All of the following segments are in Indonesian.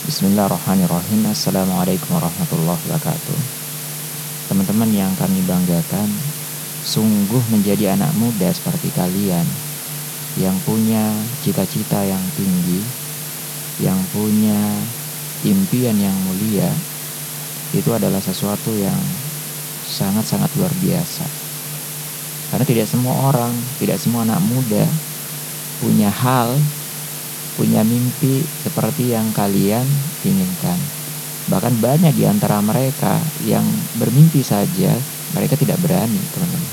Bismillahirrahmanirrahim. Assalamualaikum warahmatullahi wabarakatuh. Teman-teman yang kami banggakan Sungguh menjadi anak muda seperti kalian Yang punya cita-cita yang tinggi Yang punya impian yang mulia Itu adalah sesuatu yang sangat-sangat luar biasa. Karena tidak semua orang, tidak semua anak muda Punya hal punya mimpi seperti yang kalian inginkan. Bahkan banyak di antara mereka yang bermimpi saja, mereka tidak berani, teman-teman.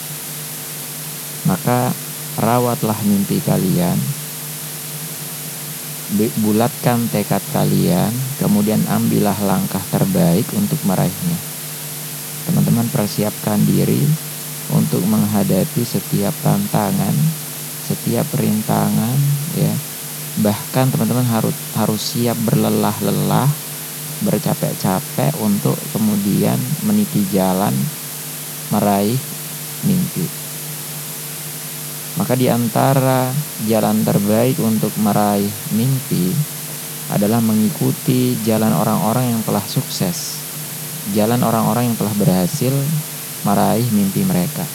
Maka rawatlah mimpi kalian, bulatkan tekad kalian, kemudian ambillah langkah terbaik untuk meraihnya. Teman-teman persiapkan diri untuk menghadapi setiap tantangan, setiap rintangan, ya, bahkan teman-teman harus harus siap berlelah-lelah bercapek-capek untuk kemudian meniti jalan meraih mimpi. Maka di antara jalan terbaik untuk meraih mimpi adalah mengikuti jalan orang-orang yang telah sukses jalan orang-orang yang telah berhasil meraih mimpi mereka.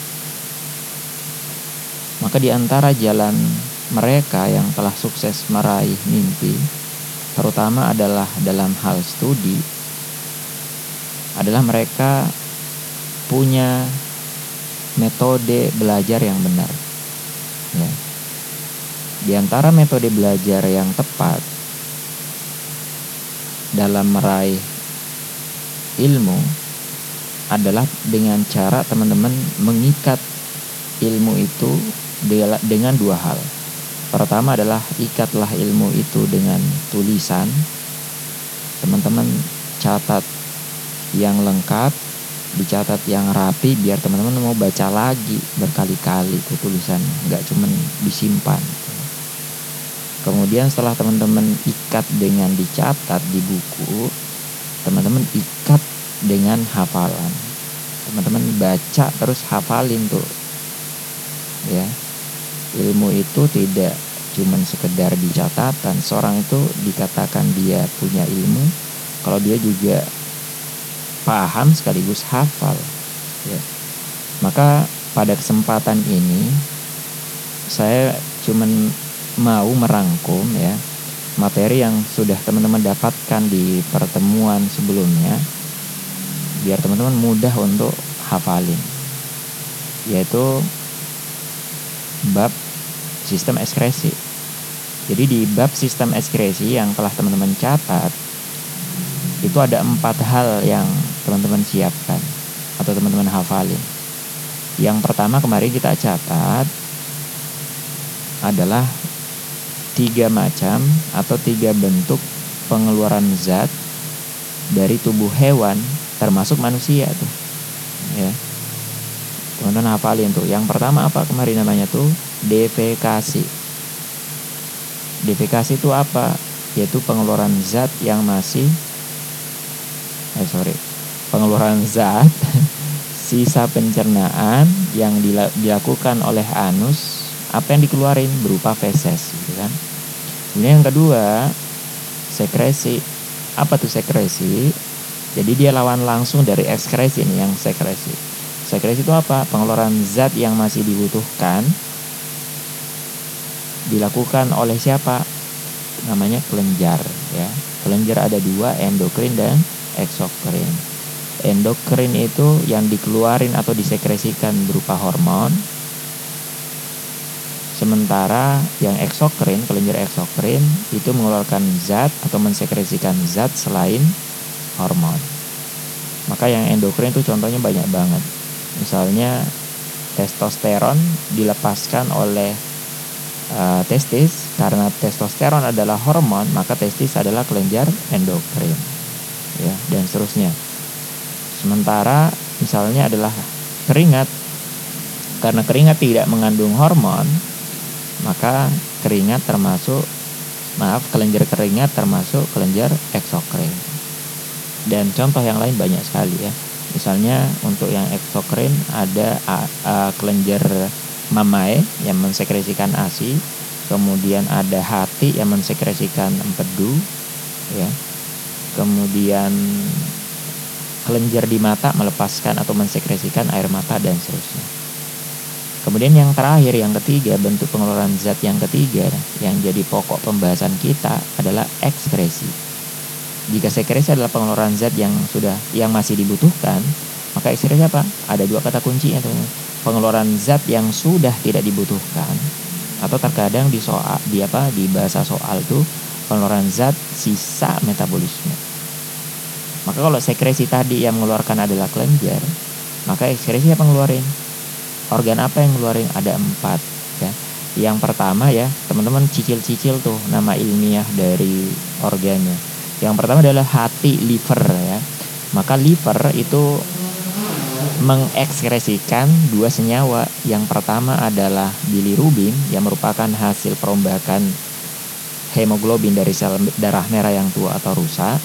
Maka di antara jalan mereka yang telah sukses meraih mimpi, terutama adalah dalam hal studi, adalah mereka punya metode belajar yang benar. Ya. Di antara metode belajar yang tepat dalam meraih ilmu adalah dengan cara teman-teman mengikat ilmu itu dengan dua hal. Pertama adalah ikatlah ilmu itu dengan tulisan. Teman-teman catat yang lengkap, dicatat yang rapi biar teman-teman mau baca lagi berkali-kali itu tulisan, nggak cuman disimpan. Kemudian setelah teman-teman ikat dengan dicatat di buku, teman-teman ikat dengan hafalan. Teman-teman baca terus hafalin tuh. Ya ilmu itu tidak cuma sekedar di catatan. Seorang itu dikatakan dia punya ilmu kalau dia juga paham sekaligus hafal ya. Maka pada kesempatan ini saya cuma mau merangkum ya materi yang sudah teman-teman dapatkan di pertemuan sebelumnya biar teman-teman mudah untuk hafalin yaitu bab sistem ekskresi. Jadi di bab sistem ekskresi yang telah teman-teman catat itu ada empat hal yang teman-teman siapkan atau teman-teman hafalin. Yang pertama kemarin kita catat adalah tiga macam atau tiga bentuk pengeluaran zat dari tubuh hewan termasuk manusia tuh ya teman-teman hafalin tuh? Yang pertama apa kemarin namanya tuh? Defekasi. Defekasi itu apa? Yaitu pengeluaran zat yang masih eh sorry pengeluaran zat sisa pencernaan yang dilakukan oleh anus apa yang dikeluarin? Berupa feses gitu kan? Kemudian yang kedua sekresi. Apa tuh sekresi? Jadi dia lawan langsung dari ekskresi nih yang sekresi Sekresi itu apa? Pengeluaran zat yang masih dibutuhkan dilakukan oleh siapa? Namanya kelenjar ya. Kelenjar ada dua, endokrin dan eksokrin. Endokrin itu yang dikeluarin atau disekresikan berupa hormon. Sementara yang eksokrin, kelenjar eksokrin itu mengeluarkan zat atau mensekresikan zat selain hormon. Maka yang endokrin itu contohnya banyak banget Misalnya testosteron dilepaskan oleh uh, testis karena testosteron adalah hormon, maka testis adalah kelenjar endokrin. Ya, dan seterusnya. Sementara misalnya adalah keringat karena keringat tidak mengandung hormon, maka keringat termasuk maaf kelenjar keringat termasuk kelenjar eksokrin. Dan contoh yang lain banyak sekali ya. Misalnya untuk yang eksokrin ada uh, kelenjar mamae yang mensekresikan ASI, kemudian ada hati yang mensekresikan empedu, ya. kemudian kelenjar di mata melepaskan atau mensekresikan air mata dan seterusnya. Kemudian yang terakhir, yang ketiga, bentuk pengeluaran zat yang ketiga yang jadi pokok pembahasan kita adalah ekskresi. Jika sekresi adalah pengeluaran zat yang sudah yang masih dibutuhkan, maka ekskresi apa? Ada dua kata kuncinya tuh. Pengeluaran zat yang sudah tidak dibutuhkan atau terkadang di soal di apa di bahasa soal tuh pengeluaran zat sisa metabolisme. Maka kalau sekresi tadi yang mengeluarkan adalah kelenjar, maka ekskresi apa ngeluarin? Organ apa yang ngeluarin? Ada empat. Ya. Yang pertama ya, teman-teman cicil-cicil tuh nama ilmiah dari organnya. Yang pertama adalah hati liver ya. Maka liver itu mengekskresikan dua senyawa. Yang pertama adalah bilirubin yang merupakan hasil perombakan hemoglobin dari sel darah merah yang tua atau rusak.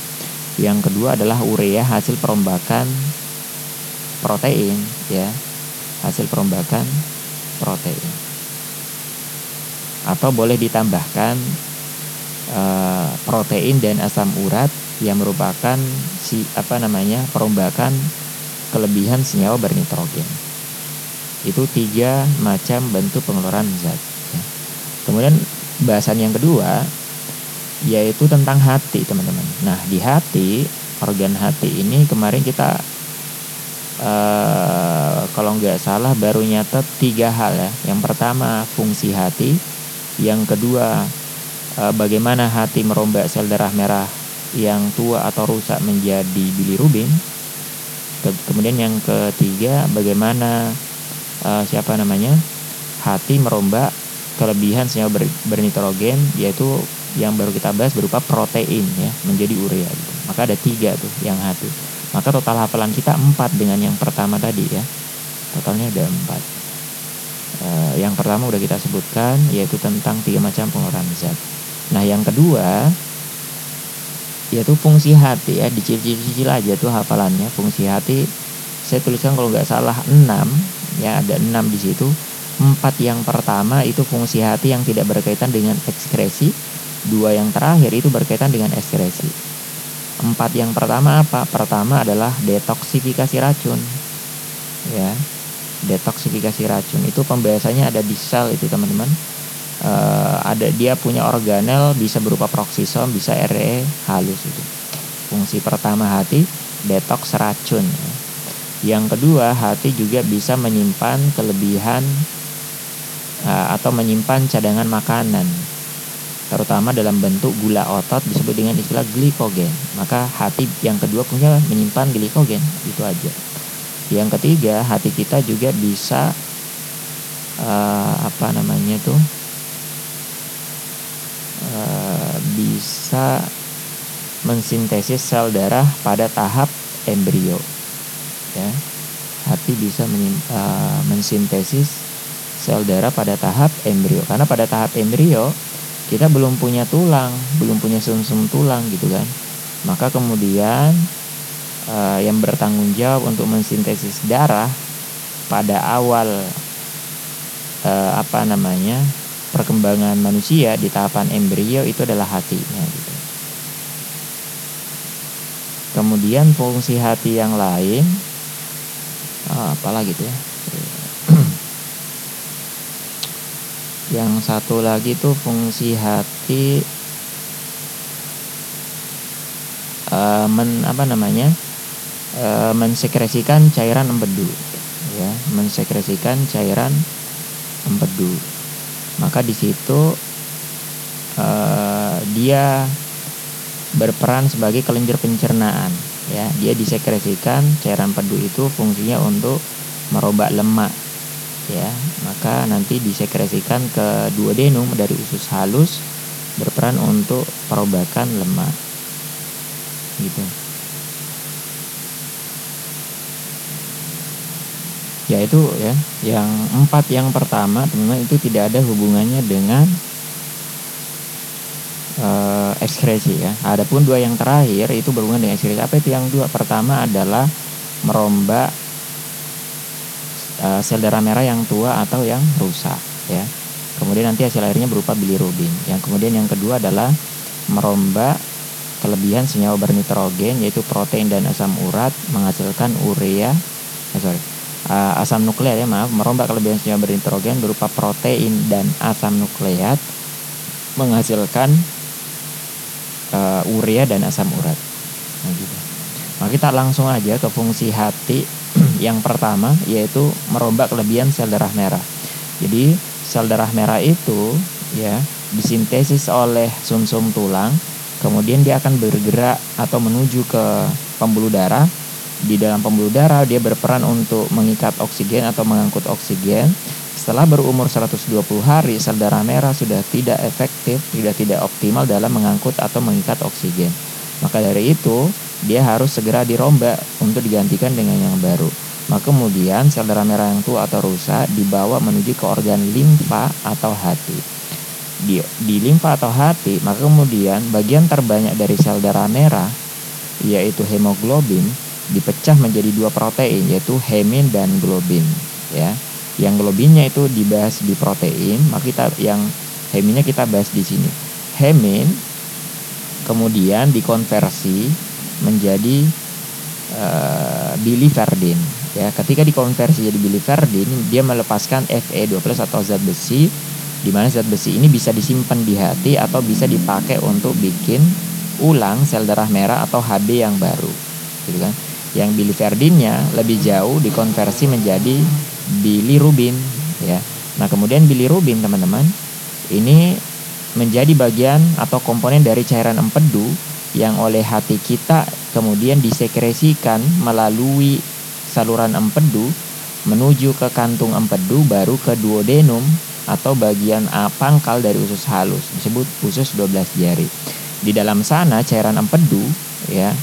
Yang kedua adalah urea hasil perombakan protein ya. Hasil perombakan protein. Atau boleh ditambahkan e, protein dan asam urat yang merupakan si apa namanya perombakan kelebihan senyawa bernitrogen. Itu tiga macam bentuk pengeluaran zat. Ya. Kemudian bahasan yang kedua yaitu tentang hati teman-teman. Nah di hati organ hati ini kemarin kita uh, kalau nggak salah baru nyatet tiga hal ya. Yang pertama fungsi hati, yang kedua bagaimana hati merombak sel darah merah yang tua atau rusak menjadi bilirubin. Kemudian yang ketiga bagaimana uh, siapa namanya hati merombak kelebihan senyawa ber, bernitrogen yaitu yang baru kita bahas berupa protein ya menjadi urea gitu. Maka ada tiga tuh yang hati. Maka total hafalan kita empat dengan yang pertama tadi ya. Totalnya ada empat. E, yang pertama udah kita sebutkan yaitu tentang tiga macam pengeluaran zat. Nah yang kedua yaitu fungsi hati ya dicicil-cicil aja tuh hafalannya fungsi hati saya tuliskan kalau nggak salah enam ya ada enam di situ Empat yang pertama itu fungsi hati yang tidak berkaitan dengan ekskresi. Dua yang terakhir itu berkaitan dengan ekskresi. Empat yang pertama apa? Pertama adalah detoksifikasi racun. Ya, detoksifikasi racun itu pembahasannya ada di sel itu teman-teman. E, ada dia punya organel bisa berupa proksisom, bisa RE halus itu. Fungsi pertama hati detoks racun. Yang kedua hati juga bisa menyimpan kelebihan Eh, atau menyimpan cadangan makanan terutama dalam bentuk gula otot disebut dengan istilah glikogen maka hati yang kedua punya menyimpan glikogen itu aja yang ketiga hati kita juga bisa uh, apa namanya tuh uh, bisa mensintesis sel darah pada tahap embrio ya. Hati bisa menyim, uh, mensintesis sel darah pada tahap embrio. Karena pada tahap embrio kita belum punya tulang belum punya sumsum -sum tulang gitu kan. Maka kemudian uh, yang bertanggung jawab untuk mensintesis darah pada awal uh, apa namanya perkembangan manusia di tahapan embrio itu adalah hatinya gitu. Kemudian fungsi hati yang lain oh, apalagi gitu ya? Yang satu lagi tuh fungsi hati uh, men apa namanya uh, mensekresikan cairan empedu ya. Mensekresikan cairan empedu maka di situ uh, dia berperan sebagai kelenjar pencernaan ya. Dia disekresikan cairan empedu itu fungsinya untuk merobak lemak ya. Maka nanti disekresikan ke dua denum dari usus halus berperan untuk perobakan lemak gitu ya itu ya yang empat yang pertama teman-teman itu tidak ada hubungannya dengan uh, ekskresi ya adapun dua yang terakhir itu berhubungan dengan ekskresi apa itu yang dua pertama adalah merombak uh, sel darah merah yang tua atau yang rusak ya. Kemudian nanti hasil akhirnya berupa bilirubin. Yang kemudian yang kedua adalah merombak kelebihan senyawa bernitrogen yaitu protein dan asam urat menghasilkan urea eh, sorry uh, asam nukleat ya maaf merombak kelebihan senyawa bernitrogen berupa protein dan asam nukleat menghasilkan uh, urea dan asam urat nah, gitu. Nah, kita langsung aja ke fungsi hati yang pertama yaitu merombak kelebihan sel darah merah. Jadi sel darah merah itu ya disintesis oleh sumsum -sum tulang, kemudian dia akan bergerak atau menuju ke pembuluh darah. Di dalam pembuluh darah dia berperan untuk mengikat oksigen atau mengangkut oksigen. Setelah berumur 120 hari, sel darah merah sudah tidak efektif, tidak tidak optimal dalam mengangkut atau mengikat oksigen. Maka dari itu, dia harus segera dirombak untuk digantikan dengan yang baru. Maka kemudian sel darah merah yang tua atau rusak dibawa menuju ke organ limfa atau hati. Di, di limfa atau hati, maka kemudian bagian terbanyak dari sel darah merah, yaitu hemoglobin, dipecah menjadi dua protein, yaitu hemin dan globin. Ya, yang globinnya itu dibahas di protein, maka kita yang heminnya kita bahas di sini. Hemin kemudian dikonversi menjadi uh, biliverdin ya ketika dikonversi jadi biliverdin dia melepaskan Fe2+ atau zat besi di mana zat besi ini bisa disimpan di hati atau bisa dipakai untuk bikin ulang sel darah merah atau HB yang baru gitu kan yang biliverdinnya lebih jauh dikonversi menjadi bilirubin ya nah kemudian bilirubin teman-teman ini menjadi bagian atau komponen dari cairan empedu yang oleh hati kita kemudian disekresikan melalui saluran empedu menuju ke kantung empedu baru ke duodenum atau bagian A pangkal dari usus halus disebut usus 12 jari. Di dalam sana cairan empedu ya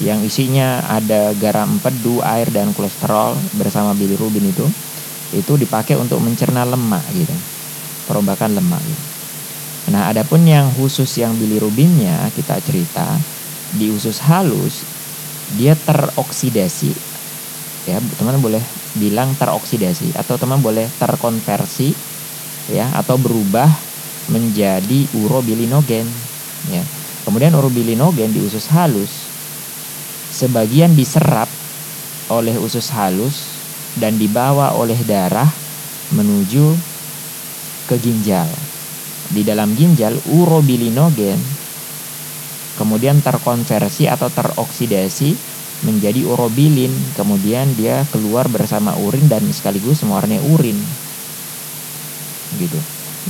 yang isinya ada garam empedu, air dan kolesterol bersama bilirubin itu itu dipakai untuk mencerna lemak gitu. Perombakan lemak gitu. Nah, adapun yang khusus yang bilirubinnya kita cerita di usus halus dia teroksidasi ya teman boleh bilang teroksidasi atau teman boleh terkonversi ya atau berubah menjadi urobilinogen ya kemudian urobilinogen di usus halus sebagian diserap oleh usus halus dan dibawa oleh darah menuju ke ginjal. Di dalam ginjal urobilinogen kemudian terkonversi atau teroksidasi menjadi urobilin. Kemudian dia keluar bersama urin dan sekaligus mewarnai urin. Gitu.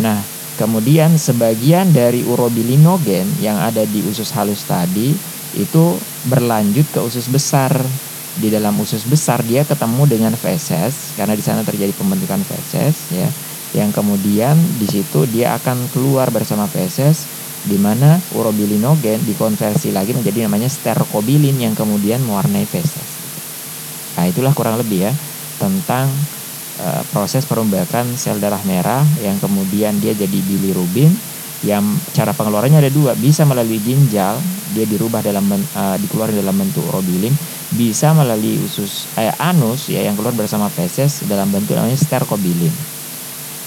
Nah kemudian sebagian dari urobilinogen yang ada di usus halus tadi itu berlanjut ke usus besar. Di dalam usus besar dia ketemu dengan feses karena di sana terjadi pembentukan feses ya. Yang kemudian di situ dia akan keluar bersama feses di mana urobilinogen dikonversi lagi menjadi namanya sterkobilin yang kemudian mewarnai feses. Nah, itulah kurang lebih ya tentang uh, proses perombakan sel darah merah yang kemudian dia jadi bilirubin yang cara pengeluarannya ada dua. Bisa melalui ginjal dia dirubah dalam uh, dikeluarkan dalam bentuk urobilin bisa melalui usus eh, anus ya yang keluar bersama feses dalam bentuk namanya sterkobilin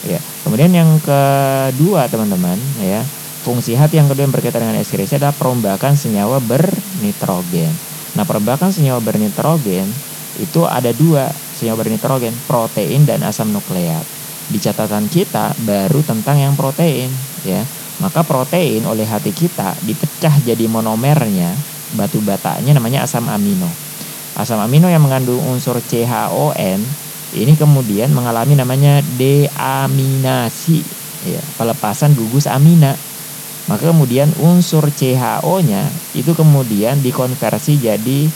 ya kemudian yang kedua teman-teman ya fungsi hati yang kedua yang berkaitan dengan ekskresi adalah perombakan senyawa bernitrogen. Nah perombakan senyawa bernitrogen itu ada dua senyawa bernitrogen protein dan asam nukleat. Di catatan kita baru tentang yang protein ya maka protein oleh hati kita dipecah jadi monomernya. Batu batanya namanya asam amino. Asam amino yang mengandung unsur CHON ini kemudian mengalami namanya deaminasi ya, pelepasan gugus amina. Maka kemudian unsur CHO-nya itu kemudian dikonversi jadi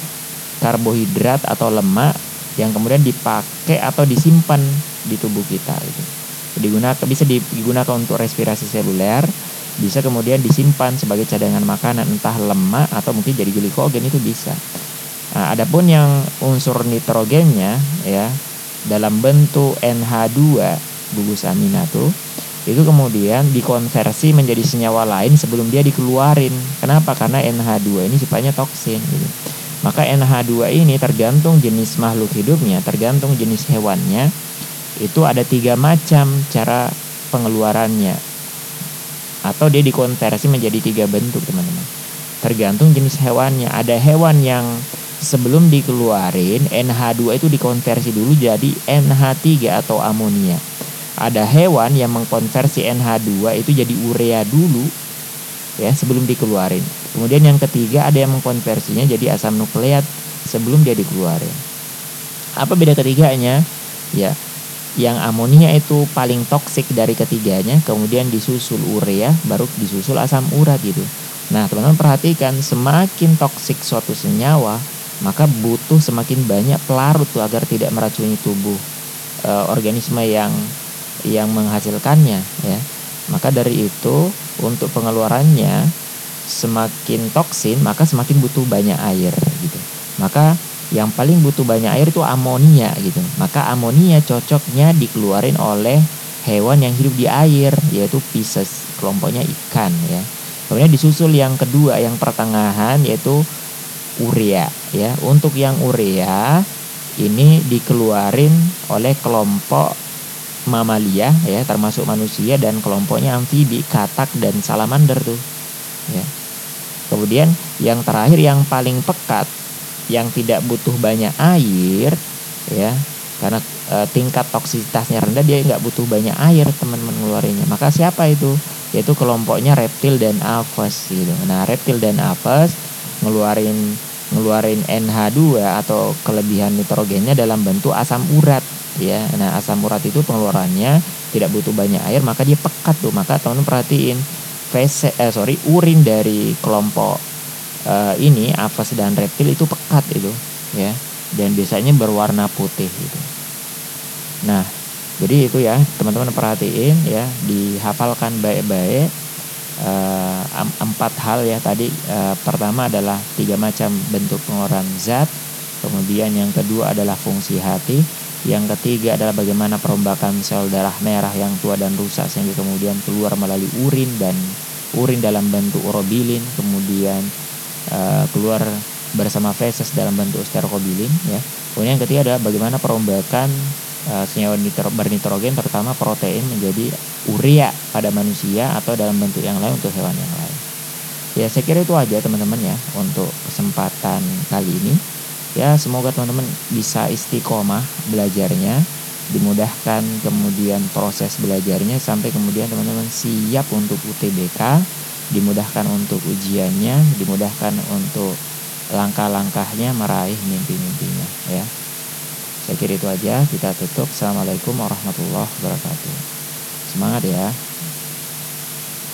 karbohidrat atau lemak yang kemudian dipakai atau disimpan di tubuh kita itu digunakan bisa digunakan untuk respirasi seluler bisa kemudian disimpan sebagai cadangan makanan entah lemak atau mungkin jadi glikogen itu bisa nah, adapun yang unsur nitrogennya ya dalam bentuk NH2 gugus aminatu itu kemudian dikonversi menjadi senyawa lain sebelum dia dikeluarin. Kenapa? Karena NH2 ini sifatnya toksin gitu. Maka NH2 ini tergantung jenis makhluk hidupnya, tergantung jenis hewannya. Itu ada tiga macam cara pengeluarannya. Atau dia dikonversi menjadi tiga bentuk, teman-teman. tergantung jenis hewannya. Ada hewan yang sebelum dikeluarin NH2 itu dikonversi dulu jadi NH3 atau amonia. Ada hewan yang mengkonversi NH2 itu jadi urea dulu ya sebelum dikeluarin. Kemudian yang ketiga ada yang mengkonversinya jadi asam nukleat sebelum dia dikeluarin. Apa beda ketiganya? Ya yang amonia itu paling toksik dari ketiganya kemudian disusul urea baru disusul asam urat gitu Nah, teman-teman perhatikan semakin toksik suatu senyawa, maka butuh semakin banyak pelarut tuh agar tidak meracuni tubuh e, organisme yang yang menghasilkannya ya. Maka dari itu untuk pengeluarannya semakin toksin maka semakin butuh banyak air gitu. Maka yang paling butuh banyak air itu amonia gitu. Maka amonia cocoknya dikeluarin oleh hewan yang hidup di air yaitu Pisces, kelompoknya ikan ya. Kemudian disusul yang kedua yang pertengahan yaitu urea ya. Untuk yang urea ini dikeluarin oleh kelompok mamalia ya termasuk manusia dan kelompoknya amfibi, katak dan salamander tuh. Ya. Kemudian yang terakhir yang paling pekat yang tidak butuh banyak air ya karena e, tingkat toksisitasnya rendah dia nggak butuh banyak air teman-teman ngeluarinnya maka siapa itu yaitu kelompoknya reptil dan aves gitu. Nah, reptil dan aves ngeluarin ngeluarin NH2 atau kelebihan nitrogennya dalam bentuk asam urat ya. Nah, asam urat itu pengeluarannya tidak butuh banyak air maka dia pekat tuh. Maka teman-teman perhatiin fese eh sorry urin dari kelompok uh, ini aves dan reptil itu pekat itu ya. Dan biasanya berwarna putih gitu. Nah, jadi itu ya teman-teman perhatiin ya dihafalkan baik-baik. Uh, empat hal ya tadi. Uh, pertama adalah tiga macam bentuk pengeluaran zat. Kemudian yang kedua adalah fungsi hati. Yang ketiga adalah bagaimana perombakan sel darah merah yang tua dan rusak sehingga kemudian keluar melalui urin dan urin dalam bentuk urobilin. Kemudian uh, keluar bersama feses dalam bentuk sterkobilin ya kemudian yang ketiga adalah bagaimana perombakan uh, senyawa nitro, bernitrogen terutama protein menjadi urea pada manusia atau dalam bentuk yang lain untuk hewan yang lain. Ya saya kira itu aja teman-teman ya untuk kesempatan kali ini. Ya semoga teman-teman bisa istiqomah belajarnya, dimudahkan kemudian proses belajarnya sampai kemudian teman-teman siap untuk UTBK, dimudahkan untuk ujiannya, dimudahkan untuk langkah-langkahnya meraih mimpi-mimpinya ya. Saya kira itu aja. Kita tutup. Assalamualaikum warahmatullahi wabarakatuh. Semangat ya.